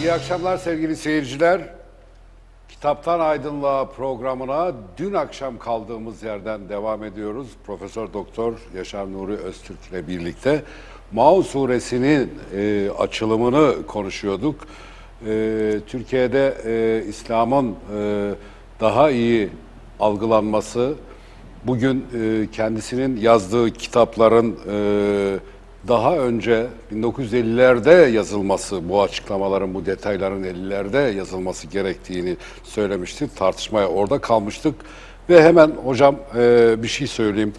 İyi akşamlar sevgili seyirciler. Kitaptan Aydınlığa programına dün akşam kaldığımız yerden devam ediyoruz. Profesör Doktor Yaşar Nuri Öztürk ile birlikte Maun suresinin e, açılımını konuşuyorduk. E, Türkiye'de e, İslam'ın e, daha iyi algılanması, bugün e, kendisinin yazdığı kitapların e, daha önce 1950'lerde yazılması, bu açıklamaların, bu detayların 50'lerde yazılması gerektiğini söylemiştik. Tartışmaya orada kalmıştık. Ve hemen hocam e, bir şey söyleyeyim.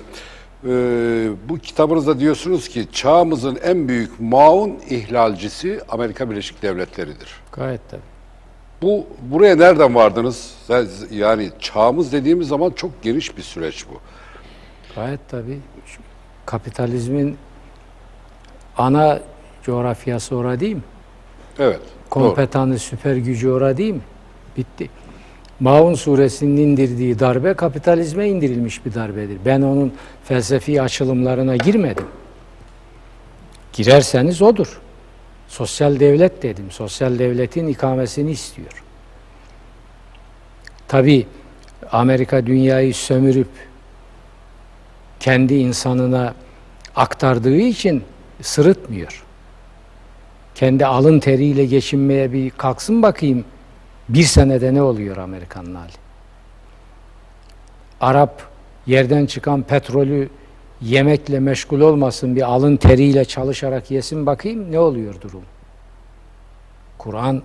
E, bu kitabınızda diyorsunuz ki çağımızın en büyük maun ihlalcisi Amerika Birleşik Devletleri'dir. Gayet tabii. Bu buraya nereden vardınız? Yani çağımız dediğimiz zaman çok geniş bir süreç bu. Gayet tabii. Kapitalizmin ana coğrafyası orada değil mi? Evet. Kompetanı, süper gücü orada değil mi? Bitti. Maun suresinin indirdiği darbe kapitalizme indirilmiş bir darbedir. Ben onun felsefi açılımlarına girmedim. Girerseniz odur. Sosyal devlet dedim. Sosyal devletin ikamesini istiyor. Tabi Amerika dünyayı sömürüp kendi insanına aktardığı için sırıtmıyor. Kendi alın teriyle geçinmeye bir kalksın bakayım bir senede ne oluyor Amerikan'ın hali? Arap yerden çıkan petrolü yemekle meşgul olmasın bir alın teriyle çalışarak yesin bakayım ne oluyor durum? Kur'an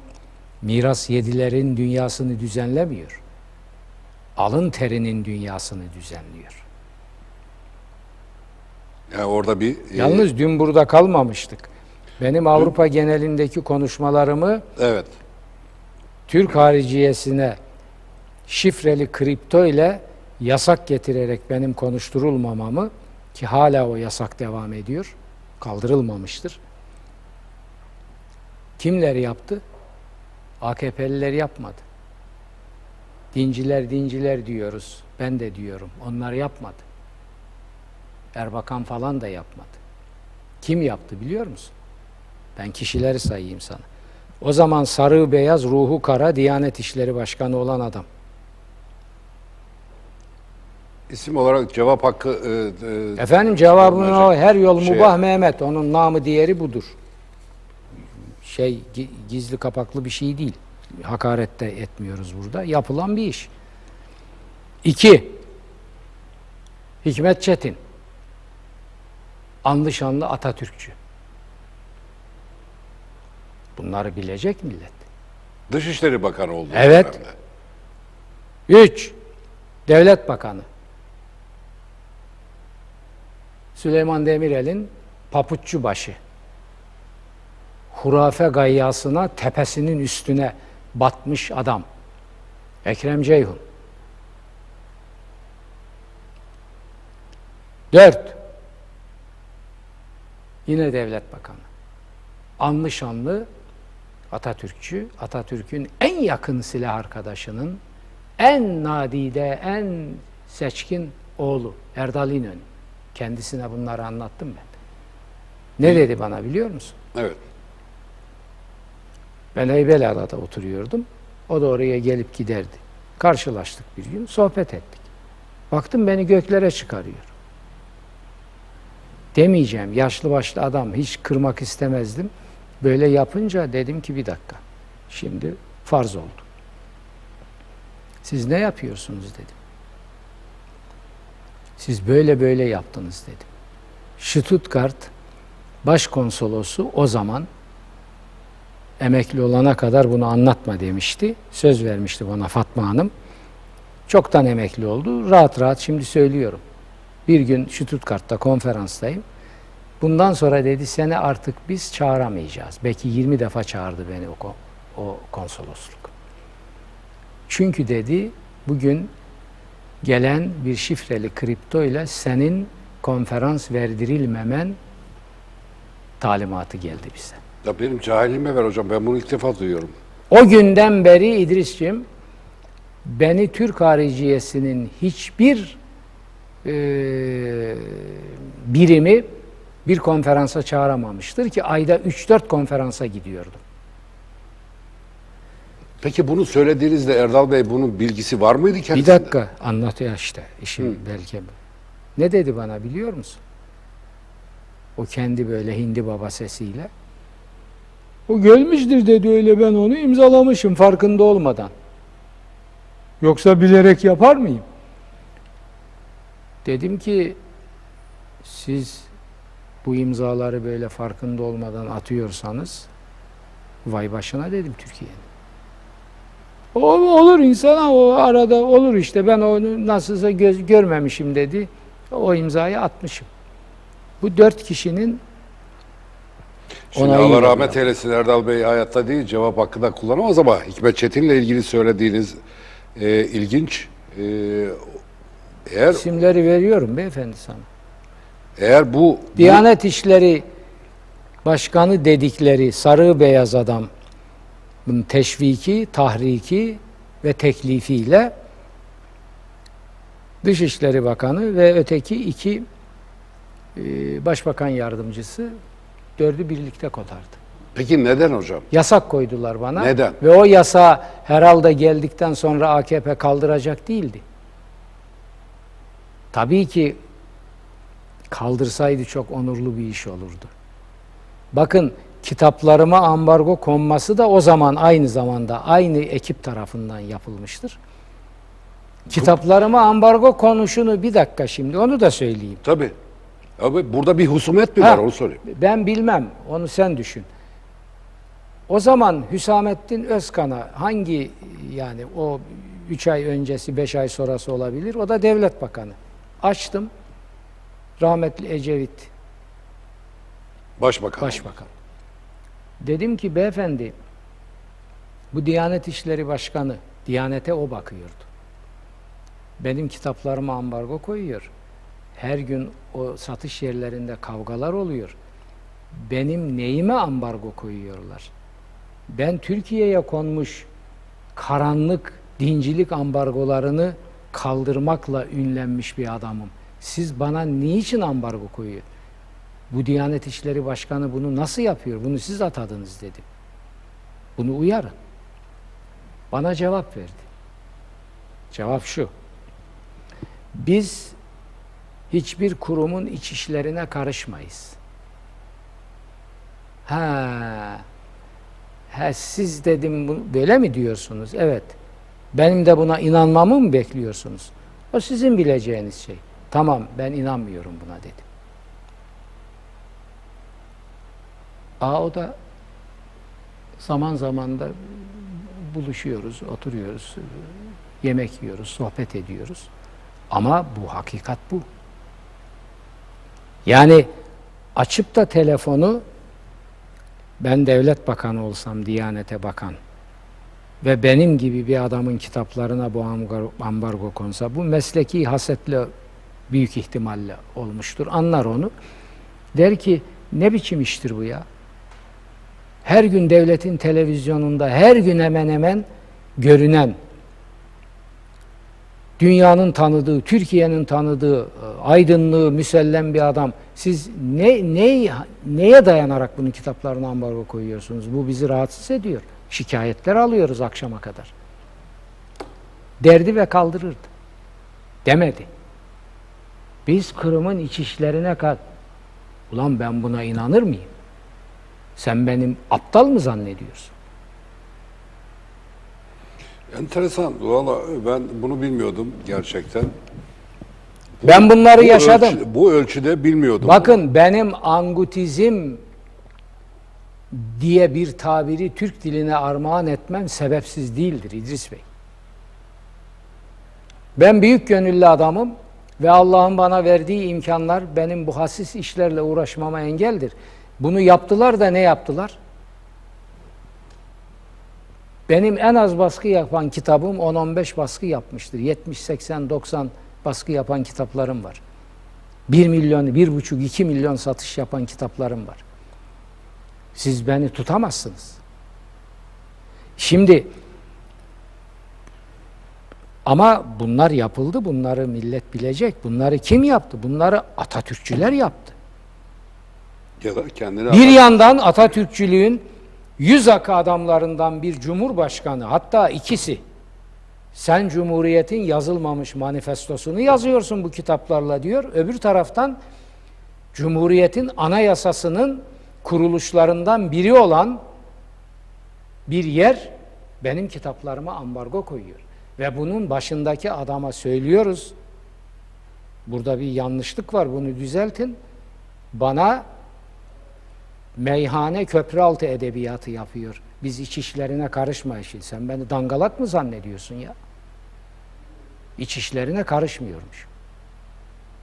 miras yedilerin dünyasını düzenlemiyor. Alın terinin dünyasını düzenliyor. Yani orada bir e, Yalnız dün burada kalmamıştık. Benim Avrupa genelindeki konuşmalarımı evet. Türk hariciyesine şifreli kripto ile yasak getirerek benim konuşturulmamamı ki hala o yasak devam ediyor. Kaldırılmamıştır. Kimler yaptı? AKP'liler yapmadı. Dinciler dinciler diyoruz. Ben de diyorum. Onlar yapmadı. Erbakan falan da yapmadı. Kim yaptı biliyor musun? Ben kişileri sayayım sana. O zaman sarı beyaz ruhu kara Diyanet İşleri Başkanı olan adam. İsim olarak cevap hakkı e, e, Efendim cevabını o her yol Şey- mubah Mehmet. Onun namı diğeri budur. Şey gi- gizli kapaklı bir şey değil. Hakaret de etmiyoruz burada. Yapılan bir iş. İki. Hikmet Çetin. Anlı şanlı Atatürkçü. Bunları bilecek millet. Dışişleri Bakanı oldu. Evet. dönemde. Üç, Devlet Bakanı. Süleyman Demirel'in papuççu başı. Hurafe gayyasına tepesinin üstüne batmış adam. Ekrem Ceyhun. Dört, yine Devlet Bakanı. Anlı şanlı Atatürkçü, Atatürk'ün en yakın silah arkadaşının en nadide, en seçkin oğlu Erdal İnönü. Kendisine bunları anlattım ben. Ne dedi bana biliyor musun? Evet. Ben Heybeliada'da oturuyordum. O da oraya gelip giderdi. Karşılaştık bir gün, sohbet ettik. Baktım beni göklere çıkarıyor. Demeyeceğim, yaşlı başlı adam, hiç kırmak istemezdim. Böyle yapınca dedim ki bir dakika, şimdi farz oldu. Siz ne yapıyorsunuz dedim. Siz böyle böyle yaptınız dedim. Stuttgart başkonsolosu o zaman emekli olana kadar bunu anlatma demişti. Söz vermişti bana Fatma Hanım. Çoktan emekli oldu. Rahat rahat şimdi söylüyorum. Bir gün Stuttgart'ta konferanstayım. Bundan sonra dedi seni artık biz çağıramayacağız. Belki 20 defa çağırdı beni o, o konsolosluk. Çünkü dedi bugün gelen bir şifreli kripto ile senin konferans verdirilmemen talimatı geldi bize. Ya benim cahilime ver hocam. Ben bunu ilk defa duyuyorum. O günden beri İdris'cim beni Türk hariciyesinin hiçbir e, birimi bir konferansa çağıramamıştır ki ayda 3-4 konferansa gidiyordum. Peki bunu söylediğinizde Erdal Bey bunun bilgisi var mıydı Bir kendisinde? dakika anlatıyor işte işim belki. bu. Ne dedi bana biliyor musun? O kendi böyle hindi baba sesiyle. O gelmiştir dedi öyle ben onu imzalamışım farkında olmadan. Yoksa bilerek yapar mıyım? Dedim ki siz bu imzaları böyle farkında olmadan atıyorsanız vay başına dedim Türkiye'nin. Olur insana o arada olur işte ben onu nasılsa göz, görmemişim dedi. O imzayı atmışım. Bu dört kişinin Şimdi onayıyla Allah rahmet eylesin Erdal Bey hayatta değil cevap hakkı da kullanamaz ama Hikmet Çetin'le ilgili söylediğiniz e, ilginç. E, eğer isimleri veriyorum beyefendi sana. eğer bu, bu Diyanet İşleri Başkanı dedikleri sarı beyaz adam bunun teşviki, tahriki ve teklifiyle Dışişleri Bakanı ve öteki iki e, Başbakan Yardımcısı dördü birlikte kotardı. peki neden hocam? Yasak koydular bana. Neden? Ve o yasa herhalde geldikten sonra AKP kaldıracak değildi. Tabii ki kaldırsaydı çok onurlu bir iş olurdu. Bakın kitaplarıma ambargo konması da o zaman aynı zamanda aynı ekip tarafından yapılmıştır. Kitaplarıma ambargo konuşunu bir dakika şimdi onu da söyleyeyim. Tabii. Abi burada bir husumet mi Ha, var onu sorayım. Ben bilmem. Onu sen düşün. O zaman Hüsamettin Özkan'a hangi yani o 3 ay öncesi 5 ay sonrası olabilir. O da devlet bakanı. Açtım. Rahmetli Ecevit Başbakan. başbakan. Dedim ki beyefendi bu Diyanet İşleri Başkanı Diyanete o bakıyordu. Benim kitaplarıma ambargo koyuyor. Her gün o satış yerlerinde kavgalar oluyor. Benim neyime ambargo koyuyorlar? Ben Türkiye'ye konmuş karanlık dincilik ambargolarını kaldırmakla ünlenmiş bir adamım. Siz bana niçin ambargo koyuyor? Bu Diyanet İşleri Başkanı bunu nasıl yapıyor? Bunu siz atadınız dedim. Bunu uyarın. Bana cevap verdi. Cevap şu. Biz hiçbir kurumun iç işlerine karışmayız. Ha, ha siz dedim böyle mi diyorsunuz? Evet. Benim de buna inanmamı mı bekliyorsunuz? O sizin bileceğiniz şey. Tamam ben inanmıyorum buna dedim. Aa o da zaman zaman da buluşuyoruz, oturuyoruz, yemek yiyoruz, sohbet ediyoruz. Ama bu hakikat bu. Yani açıp da telefonu ben devlet bakanı olsam, Diyanete bakan ve benim gibi bir adamın kitaplarına bu ambar- ambargo konsa bu mesleki hasetle büyük ihtimalle olmuştur. Anlar onu. Der ki ne biçim iştir bu ya? Her gün devletin televizyonunda her gün hemen hemen görünen dünyanın tanıdığı, Türkiye'nin tanıdığı, e, aydınlığı, müsellem bir adam. Siz ne, ne neye dayanarak bunun kitaplarına ambargo koyuyorsunuz? Bu bizi rahatsız ediyor. Şikayetler alıyoruz akşama kadar. Derdi ve kaldırırdı. Demedi. Biz Kırım'ın iç işlerine kat. Ulan ben buna inanır mıyım? Sen benim aptal mı zannediyorsun? Enteresan. Valla ben bunu bilmiyordum gerçekten. Ben bunları Bu yaşadım. ölçü- bu ölçüde bilmiyordum. Bakın benim angutizm diye bir tabiri Türk diline armağan etmem sebepsiz değildir İdris Bey. Ben büyük gönüllü adamım ve Allah'ın bana verdiği imkanlar benim bu hassiz işlerle uğraşmama engeldir. Bunu yaptılar da ne yaptılar? Benim en az baskı yapan kitabım 10-15 baskı yapmıştır. 70, 80, 90 baskı yapan kitaplarım var. 1 milyon, 1,5, 2 milyon satış yapan kitaplarım var. Siz beni tutamazsınız. Şimdi ama bunlar yapıldı, bunları millet bilecek. Bunları kim yaptı? Bunları Atatürkçüler yaptı. Ya da kendine Bir yandan Atatürkçülüğün yüz akı adamlarından bir cumhurbaşkanı hatta ikisi sen Cumhuriyet'in yazılmamış manifestosunu yazıyorsun bu kitaplarla diyor. Öbür taraftan Cumhuriyet'in anayasasının kuruluşlarından biri olan bir yer benim kitaplarıma ambargo koyuyor. Ve bunun başındaki adama söylüyoruz. Burada bir yanlışlık var bunu düzeltin. Bana meyhane köprü altı edebiyatı yapıyor. Biz iç işlerine karışma işin. Sen beni dangalak mı zannediyorsun ya? İç işlerine karışmıyormuş.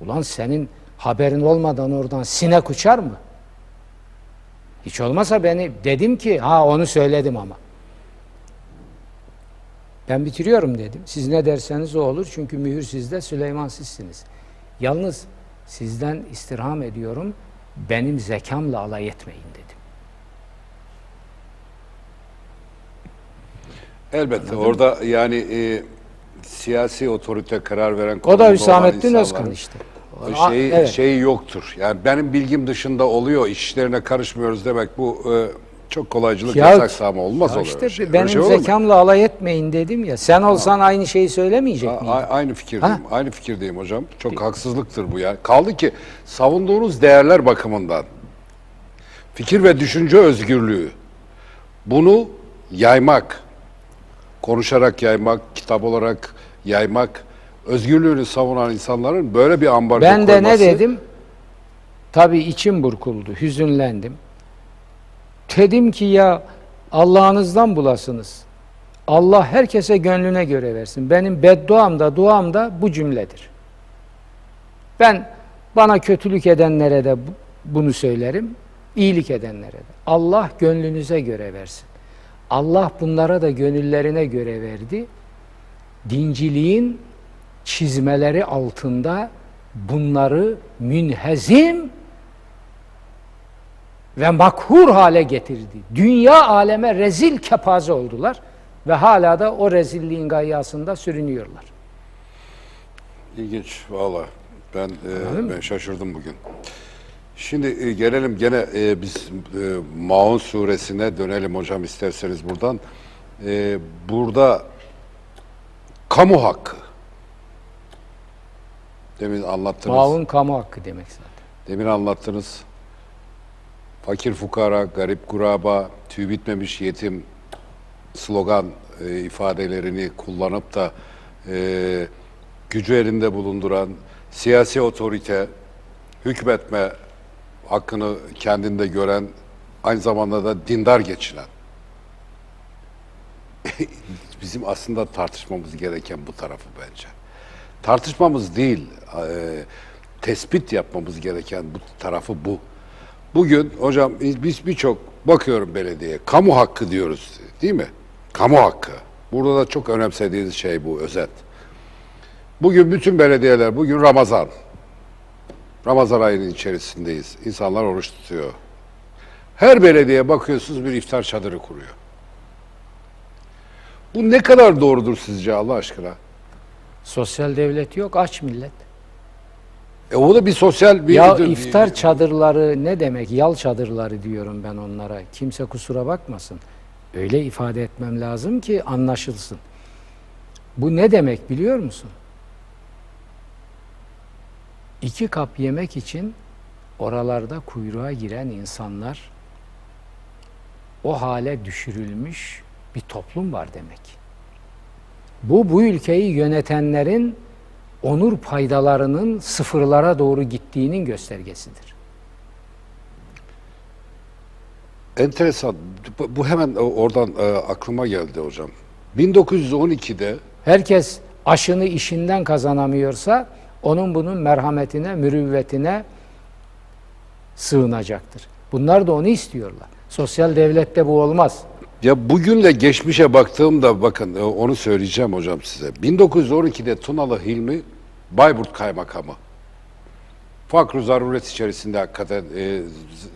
Ulan senin haberin olmadan oradan sinek uçar mı? Hiç olmasa beni dedim ki ha onu söyledim ama. Ben bitiriyorum dedim. Siz ne derseniz o olur çünkü mühür sizde Süleyman sizsiniz. Yalnız sizden istirham ediyorum benim zekamla alay etmeyin dedim. Elbette orada yani e, siyasi otorite karar veren O da Hüsamettin Özkan işte. A- evet. şeyi yoktur. Yani benim bilgim dışında oluyor, iş işlerine karışmıyoruz demek bu e, çok kolaycılık Ya- yasak sağma olmaz Ya olur. işte şey. Benim şey zekamla alay etmeyin dedim ya. Sen olsan aynı şeyi söylemeyecek A- miydin? aynı fikirdeyim. Ha? Aynı fikirdeyim hocam. Çok haksızlıktır bu ya. Kaldı ki savunduğunuz değerler bakımından fikir ve düşünce özgürlüğü bunu yaymak, konuşarak yaymak, kitap olarak yaymak, özgürlüğünü savunan insanların böyle bir ambargo Ben de ne koyması- dedim? Tabii içim burkuldu, hüzünlendim. Dedim ki ya Allah'ınızdan bulasınız. Allah herkese gönlüne göre versin. Benim bedduam da duam da bu cümledir. Ben bana kötülük edenlere de bu- bunu söylerim. iyilik edenlere de. Allah gönlünüze göre versin. Allah bunlara da gönüllerine göre verdi. Dinciliğin çizmeleri altında bunları münhezim ve makhur hale getirdi. Dünya aleme rezil kepaze oldular ve hala da o rezilliğin gayyasında sürünüyorlar. İlginç valla. Ben e, ben şaşırdım bugün. Şimdi e, gelelim gene e, biz e, Maun suresine dönelim hocam isterseniz buradan. E, burada kamu hakkı. Demin anlattınız. Maun kamu hakkı demek zaten. Demin anlattınız. Fakir fukara, garip kuraba, tüy bitmemiş yetim slogan e, ifadelerini kullanıp da e, gücü elinde bulunduran siyasi otorite, hükmetme hakkını kendinde gören, aynı zamanda da dindar geçinen. Bizim aslında tartışmamız gereken bu tarafı bence. Tartışmamız değil, e, tespit yapmamız gereken bu tarafı bu. Bugün hocam biz birçok bakıyorum belediyeye, kamu hakkı diyoruz değil mi? Kamu hakkı. Burada da çok önemsediğiniz şey bu özet. Bugün bütün belediyeler, bugün Ramazan. Ramazan ayının içerisindeyiz. İnsanlar oruç tutuyor. Her belediye bakıyorsunuz bir iftar çadırı kuruyor. Bu ne kadar doğrudur sizce Allah aşkına? Sosyal devlet yok, aç millet. E o da bir sosyal bir... Ya iftar çadırları ne demek? Yal çadırları diyorum ben onlara. Kimse kusura bakmasın. Öyle ifade etmem lazım ki anlaşılsın. Bu ne demek biliyor musun? İki kap yemek için oralarda kuyruğa giren insanlar o hale düşürülmüş bir toplum var demek. Bu bu ülkeyi yönetenlerin onur paydalarının sıfırlara doğru gittiğinin göstergesidir. Enteresan. Bu- hemen oradan e, aklıma geldi hocam. 1912'de Herkes aşını işinden kazanamıyorsa onun bunun merhametine, mürüvvetine sığınacaktır. Bunlar da onu istiyorlar. Sosyal devlette bu olmaz. Ya bugünle geçmişe baktığımda bakın e, onu söyleyeceğim hocam size. 1912'de Tunalı Hilmi Bayburt Kaymakamı. Fakr zaruret içerisinde hakikaten e,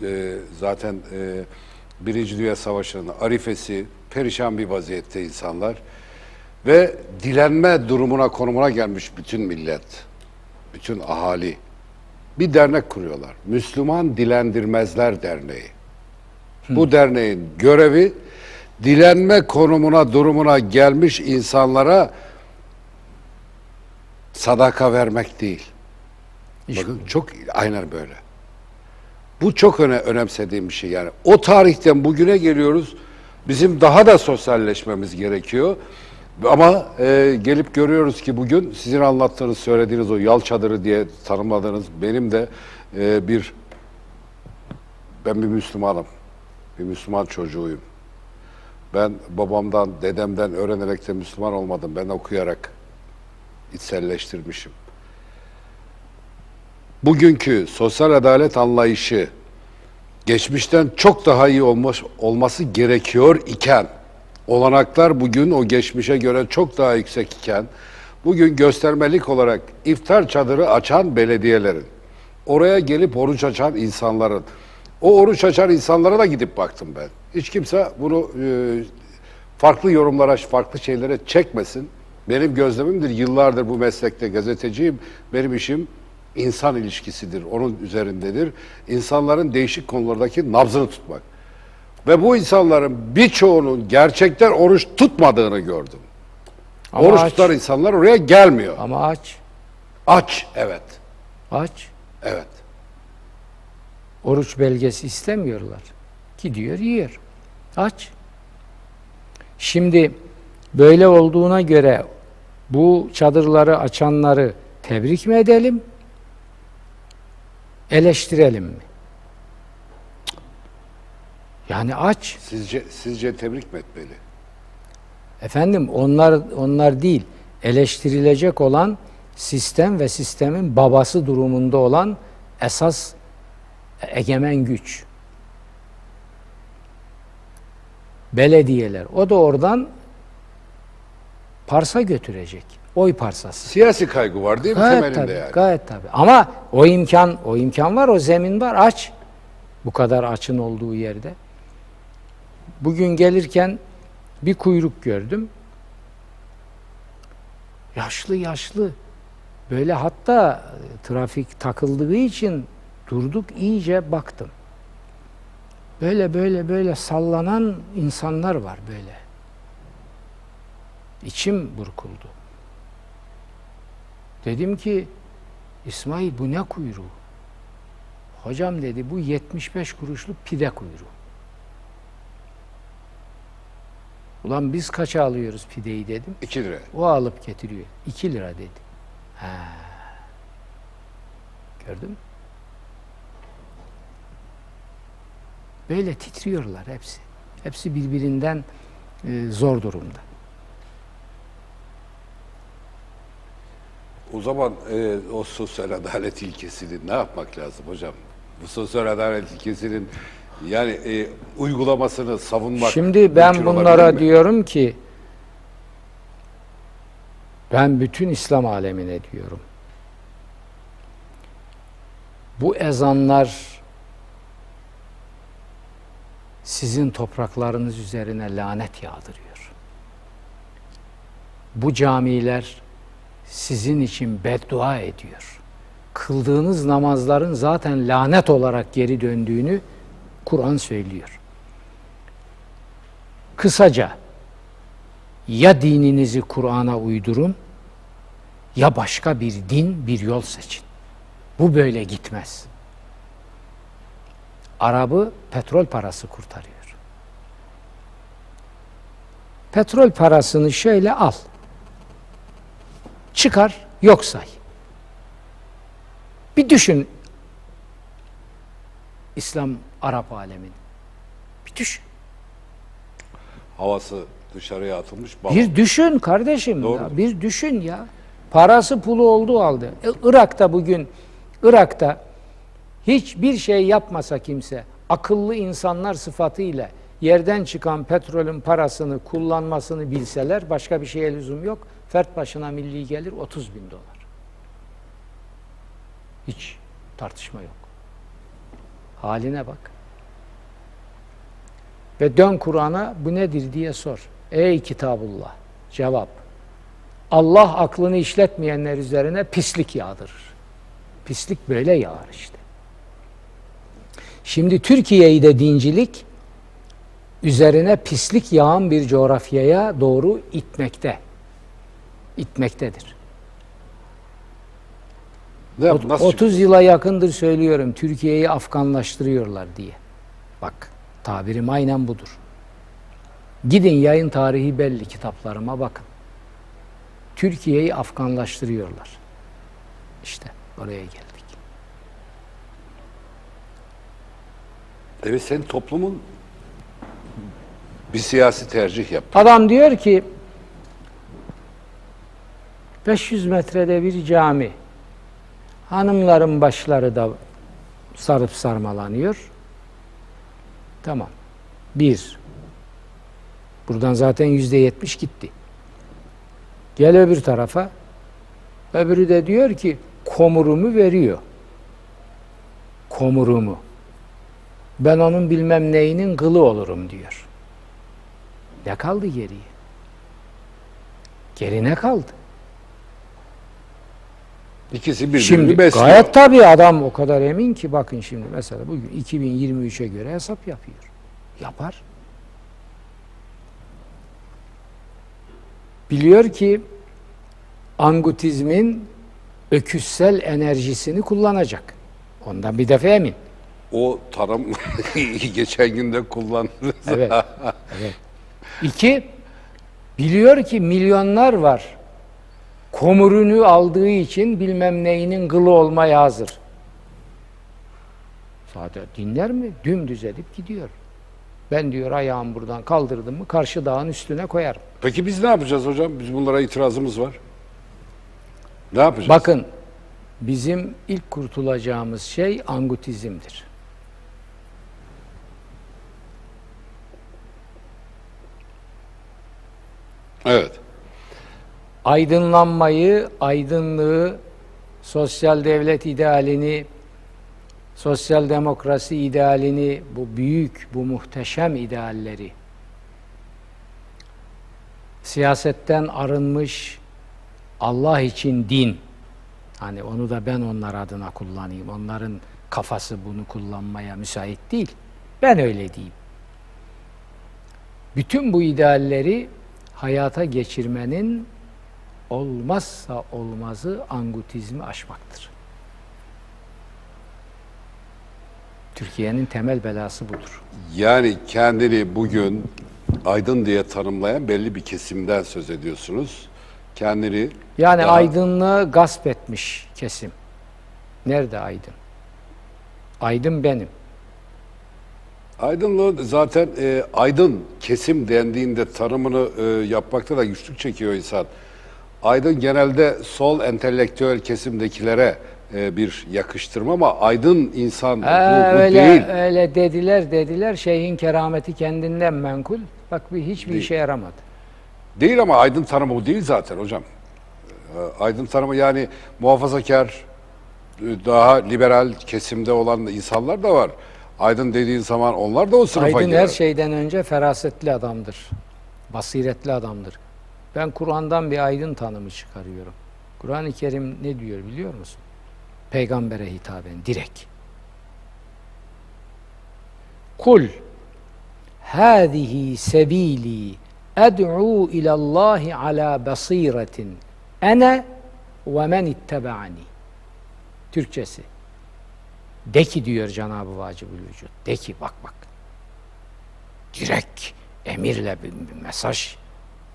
e, zaten e, Birinci Dünya Savaşı'nın arifesi, perişan bir vaziyette insanlar ve dilenme durumuna konumuna gelmiş bütün millet, bütün ahali bir dernek kuruyorlar. Müslüman Dilendirmezler Derneği. Bu derneğin görevi dilenme konumuna, durumuna gelmiş insanlara sadaka vermek değil. Bakın çok aynen böyle. Bu çok öne, önemsediğim bir şey yani. O tarihten bugüne geliyoruz. Bizim daha da sosyalleşmemiz gerekiyor. Ama e, gelip görüyoruz ki bugün sizin anlattığınız, söylediğiniz o yal çadırı diye tanımladığınız benim de e, bir ben bir Müslümanım. Bir Müslüman çocuğuyum. Ben babamdan, dedemden öğrenerek de Müslüman olmadım. Ben okuyarak içselleştirmişim. Bugünkü sosyal adalet anlayışı geçmişten çok daha iyi olmuş, olması gerekiyor iken, olanaklar bugün o geçmişe göre çok daha yüksek iken, bugün göstermelik olarak iftar çadırı açan belediyelerin, oraya gelip oruç açan insanların, o oruç açan insanlara da gidip baktım ben. Hiç kimse bunu e, farklı yorumlara, farklı şeylere çekmesin. Benim gözlemimdir. Yıllardır bu meslekte gazeteciyim. Benim işim insan ilişkisidir. Onun üzerindedir. İnsanların değişik konulardaki nabzını tutmak. Ve bu insanların birçoğunun gerçekten oruç tutmadığını gördüm. Ama oruç aç. tutan insanlar oraya gelmiyor. Ama aç. Aç, evet. Aç. Evet. Oruç belgesi istemiyorlar. Gidiyor yiyor. Aç. Şimdi böyle olduğuna göre bu çadırları açanları tebrik mi edelim? Eleştirelim mi? Yani aç. Sizce sizce tebrik mi etmeli? Efendim onlar onlar değil. Eleştirilecek olan sistem ve sistemin babası durumunda olan esas egemen güç. Belediyeler. O da oradan parsa götürecek. Oy parsası. Siyasi kaygı var değil mi Gayet temelinde tabii, yani? gayet tabii. Ama o imkan, o imkan var, o zemin var. Aç. Bu kadar açın olduğu yerde. Bugün gelirken bir kuyruk gördüm. Yaşlı yaşlı. Böyle hatta trafik takıldığı için durduk iyice baktım. Böyle böyle böyle sallanan insanlar var böyle. İçim burkuldu. Dedim ki İsmail bu ne kuyruğu? Hocam dedi bu 75 kuruşluk pide kuyruğu. Ulan biz kaça alıyoruz pideyi dedim. 2 lira. O alıp getiriyor. 2 lira dedi. Ha. Gördün mü? Böyle titriyorlar hepsi. Hepsi birbirinden e, zor durumda. O zaman e, o sosyal adalet ilkesini ne yapmak lazım hocam? Bu sosyal adalet ilkesinin yani e, uygulamasını savunmak Şimdi ben bunlara mi? diyorum ki ben bütün İslam alemine diyorum. Bu ezanlar sizin topraklarınız üzerine lanet yağdırıyor. Bu camiler sizin için beddua ediyor. Kıldığınız namazların zaten lanet olarak geri döndüğünü Kur'an söylüyor. Kısaca ya dininizi Kur'an'a uydurun ya başka bir din, bir yol seçin. Bu böyle gitmez. Arabı petrol parası kurtarıyor. Petrol parasını şöyle al. Çıkar, yok say. Bir düşün İslam Arap alemin. Bir düşün. Havası dışarıya atılmış balon. Bir düşün kardeşim Doğru. ya. Bir düşün ya. Parası pulu olduğu halde. E, Irak'ta bugün Irak'ta hiçbir şey yapmasa kimse akıllı insanlar sıfatıyla yerden çıkan petrolün parasını kullanmasını bilseler başka bir şeye lüzum yok. Fert başına milli gelir 30 bin dolar. Hiç tartışma yok. Haline bak. Ve dön Kur'an'a bu nedir diye sor. Ey kitabullah. Cevap. Allah aklını işletmeyenler üzerine pislik yağdırır. Pislik böyle yağar işte. Şimdi Türkiye'yi de dincilik üzerine pislik yağan bir coğrafyaya doğru itmekte. İtmektedir. Ne Ot- nasıl 30 yıla yakındır söylüyorum Türkiye'yi Afganlaştırıyorlar diye. Bak tabirim aynen budur. Gidin yayın tarihi belli kitaplarıma bakın. Türkiye'yi Afganlaştırıyorlar. İşte oraya geldik. Evet senin toplumun bir siyasi tercih yaptı. Adam diyor ki 500 metrede bir cami. Hanımların başları da sarıp sarmalanıyor. Tamam. Bir. Buradan zaten yüzde yetmiş gitti. Gel öbür tarafa. Öbürü de diyor ki komurumu veriyor. Komurumu. Ben onun bilmem neyinin kılı olurum diyor. Ne kaldı geriye? Geri ne kaldı? İkisi birbirini Şimdi besliyor. gayet tabii adam o kadar emin ki bakın şimdi mesela bugün 2023'e göre hesap yapıyor. Yapar. Biliyor ki angutizmin öküzsel enerjisini kullanacak. Ondan bir defa emin. O tarım geçen günde kullandı. Evet. evet. İki, biliyor ki milyonlar var. Komurunu aldığı için bilmem neyinin kılı olmaya hazır. Zaten dinler mi? Dümdüz edip gidiyor. Ben diyor ayağımı buradan kaldırdım mı karşı dağın üstüne koyarım. Peki biz ne yapacağız hocam? Biz bunlara itirazımız var. Ne yapacağız? Bakın bizim ilk kurtulacağımız şey angutizmdir. Evet. aydınlanmayı, aydınlığı, sosyal devlet idealini, sosyal demokrasi idealini, bu büyük, bu muhteşem idealleri, siyasetten arınmış Allah için din, hani onu da ben onlar adına kullanayım, onların kafası bunu kullanmaya müsait değil, ben öyle diyeyim. Bütün bu idealleri hayata geçirmenin olmazsa olmazı angutizmi aşmaktır. Türkiye'nin temel belası budur. Yani kendini bugün aydın diye tanımlayan belli bir kesimden söz ediyorsunuz. Kendini Yani daha- aydınlığı gasp etmiş kesim. Nerede aydın? Aydın benim. Aydınlığı zaten e, aydın kesim dendiğinde tanımını e, yapmakta da güçlük çekiyor insan. Aydın genelde sol entelektüel kesimdekilere e, bir yakıştırma ama aydın insan bu, Ee, bu öyle, değil. öyle dediler dediler şeyhin kerameti kendinden menkul. Bak bir hiçbir Değil. işe yaramadı. Değil ama aydın tanımı bu değil zaten hocam. E, Aydın tanımı yani muhafazakar, e, daha liberal kesimde olan insanlar da var. Aydın dediğin zaman onlar da o sınıfa Aydın girer. her şeyden önce ferasetli adamdır. Basiretli adamdır. Ben Kur'an'dan bir aydın tanımı çıkarıyorum. Kur'an-ı Kerim ne diyor biliyor musun? Peygambere hitaben direkt. Kul hâzihi sebîlî ed'û ilallâhi alâ basîretin ene ve men ittebe'ani. Türkçesi. De ki diyor Cenab-ı Vacibül Vücud. De ki bak bak. Direkt emirle bir, bir mesaj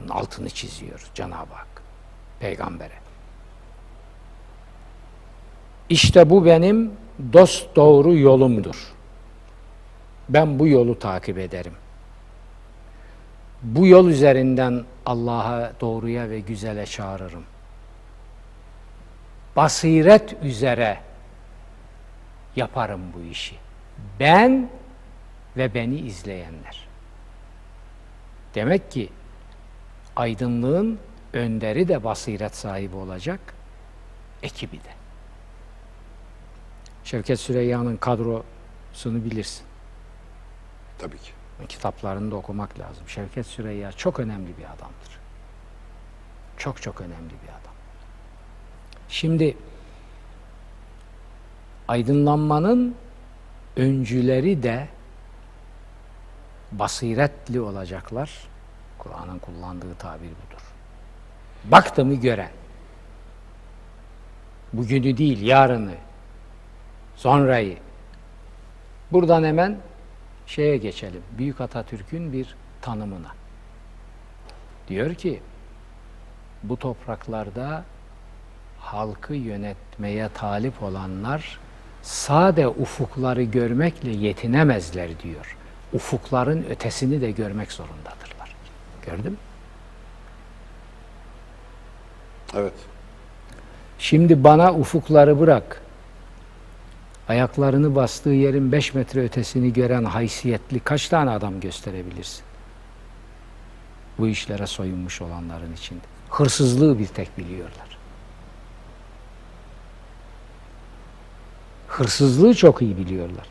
altını çiziyor Cenab-ı Hak. Peygambere. İşte bu benim dost doğru yolumdur. Ben bu yolu takip ederim. Bu yol üzerinden Allah'a doğruya ve güzele çağırırım. Basiret üzere yaparım bu işi. Ben ve beni izleyenler. Demek ki aydınlığın önderi de basiret sahibi olacak, ekibi de. Şevket Süreyya'nın kadrosunu bilirsin. Tabii ki. Kitaplarını da okumak lazım. Şevket Süreyya çok önemli bir adamdır. Çok çok önemli bir adam. Şimdi aydınlanmanın öncüleri de basiretli olacaklar. Kur'an'ın kullandığı tabir budur. Baktı mı gören. Bugünü değil, yarını, sonrayı. Buradan hemen şeye geçelim. Büyük Atatürk'ün bir tanımına. Diyor ki, bu topraklarda halkı yönetmeye talip olanlar sade ufukları görmekle yetinemezler diyor. Ufukların ötesini de görmek zorundadırlar. Gördün mü? Evet. Şimdi bana ufukları bırak. Ayaklarını bastığı yerin 5 metre ötesini gören haysiyetli kaç tane adam gösterebilirsin? Bu işlere soyunmuş olanların içinde. Hırsızlığı bir tek biliyorlar. Hırsızlığı çok iyi biliyorlar.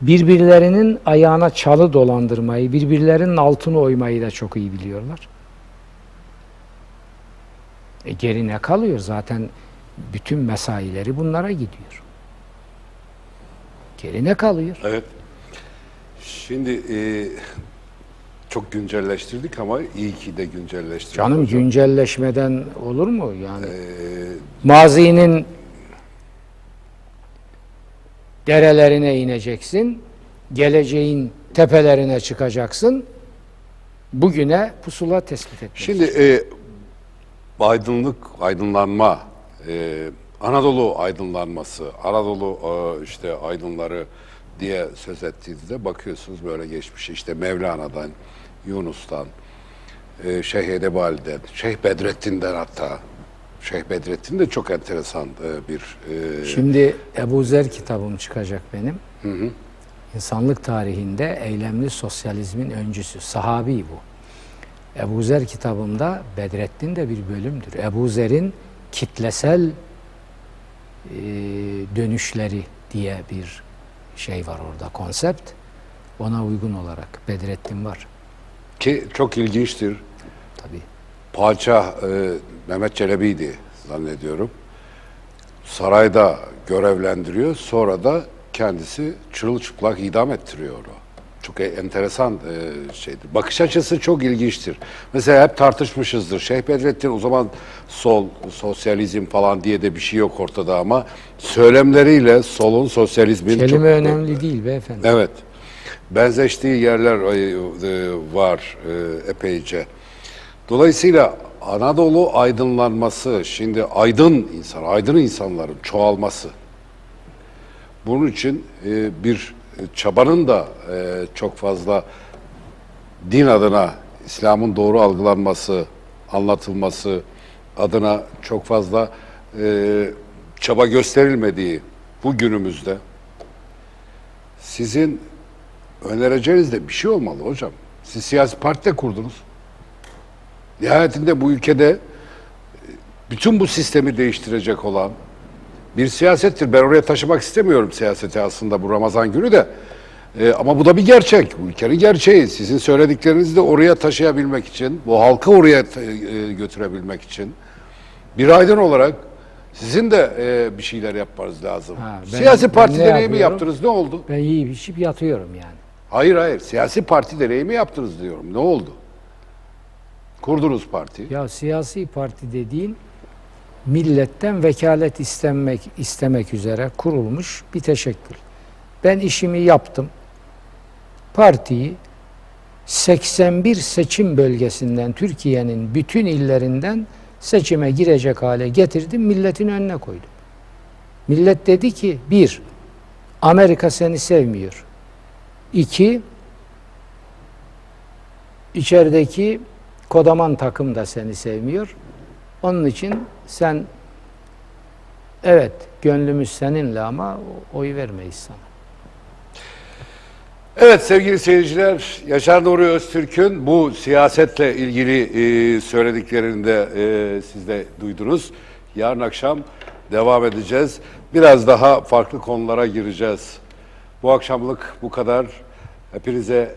Birbirlerinin ayağına çalı dolandırmayı, birbirlerinin altını oymayı da çok iyi biliyorlar. E geri ne kalıyor? Zaten bütün mesaileri bunlara gidiyor. Geri ne kalıyor? Evet. Şimdi e, çok güncelleştirdik ama iyi ki de güncelleştirdik. Canım hocam. güncelleşmeden olur mu? Yani E, mazinin derelerine ineceksin, geleceğin tepelerine çıkacaksın, bugüne pusula tespit etmek. Şimdi e, aydınlık, aydınlanma, e, Anadolu aydınlanması, Anadolu e, işte aydınları diye söz ettiğinizde bakıyorsunuz böyle geçmiş işte Mevlana'dan, Yunus'tan, e, Şeyh Edebali'den, Şeyh Bedrettin'den hatta. Şeyh Bedrettin de çok enteresan e, bir e, Şimdi Ebu Zer kitabım çıkacak benim. İnsanlık tarihinde eylemli sosyalizmin öncüsü. Sahabi bu. Ebu Zer kitabımda Bedrettin de bir bölümdür. Ebu Zer'in kitlesel e, dönüşleri diye bir şey var orada, konsept. Ona uygun olarak Bedrettin var. ki çok ilginçtir. Tabii. Padişah e, Mehmet Çelebi'ydi zannediyorum. Sarayda görevlendiriyor. Sonra da kendisi çırılçıplak idam ettiriyor onu. Çok e- enteresan e, şeydir. Bakış açısı çok ilginçtir. Mesela hep tartışmışızdır. Şeyh Bedrettin o zaman sol, sosyalizm falan diye de bir şey yok ortada ama söylemleriyle solun sosyalizmin Kelime çok... önemli değil beyefendi. Evet. Benzeştiği yerler e, var e, epeyce. Dolayısıyla Anadolu aydınlanması, şimdi aydın insan, aydın insanların çoğalması. Bunun için e, bir çabanın da e, çok fazla din adına İslam'ın doğru algılanması, anlatılması adına çok fazla e, çaba gösterilmediği bu günümüzde sizin önereceğiniz de bir şey olmalı hocam. Siz siyasi parti de kurdunuz. Nihayetinde bu ülkede e, bütün bu sistemi değiştirecek olan bir siyasettir. Ben oraya taşımak istemiyorum siyaseti aslında bu Ramazan günü de. E, ama bu da bir gerçek. Bu ülkenin gerçeği. Sizin söylediklerinizi de oraya taşıyabilmek için, bu halkı oraya ta- e, götürebilmek için bir aydın olarak sizin de e, bir şeyler yapmanız lazım. Ha, ben- Siyasi ben parti ne deneyi mi yapıyorum? yaptınız? Ne oldu? Ben yiyip içip yatıyorum yani. Hayır hayır. Siyasi parti deneyi mi yaptınız diyorum. Ne oldu? Kurdunuz parti. Ya siyasi parti dediğin milletten vekalet istemek istemek üzere kurulmuş bir teşekkül. Ben işimi yaptım. Partiyi 81 seçim bölgesinden Türkiye'nin bütün illerinden seçime girecek hale getirdim, milletin önüne koydum. Millet dedi ki bir, Amerika seni sevmiyor. İki, içerideki kodaman takım da seni sevmiyor. Onun için sen evet gönlümüz seninle ama oy vermeyiz sana. Evet sevgili seyirciler, Yaşar Nuri Öztürk'ün bu siyasetle ilgili e, söylediklerini de e, siz de duydunuz. Yarın akşam devam edeceğiz. Biraz daha farklı konulara gireceğiz. Bu akşamlık bu kadar. Hepinize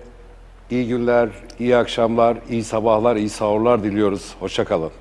iyi günler, iyi akşamlar, iyi sabahlar, iyi sahurlar diliyoruz. Hoşçakalın.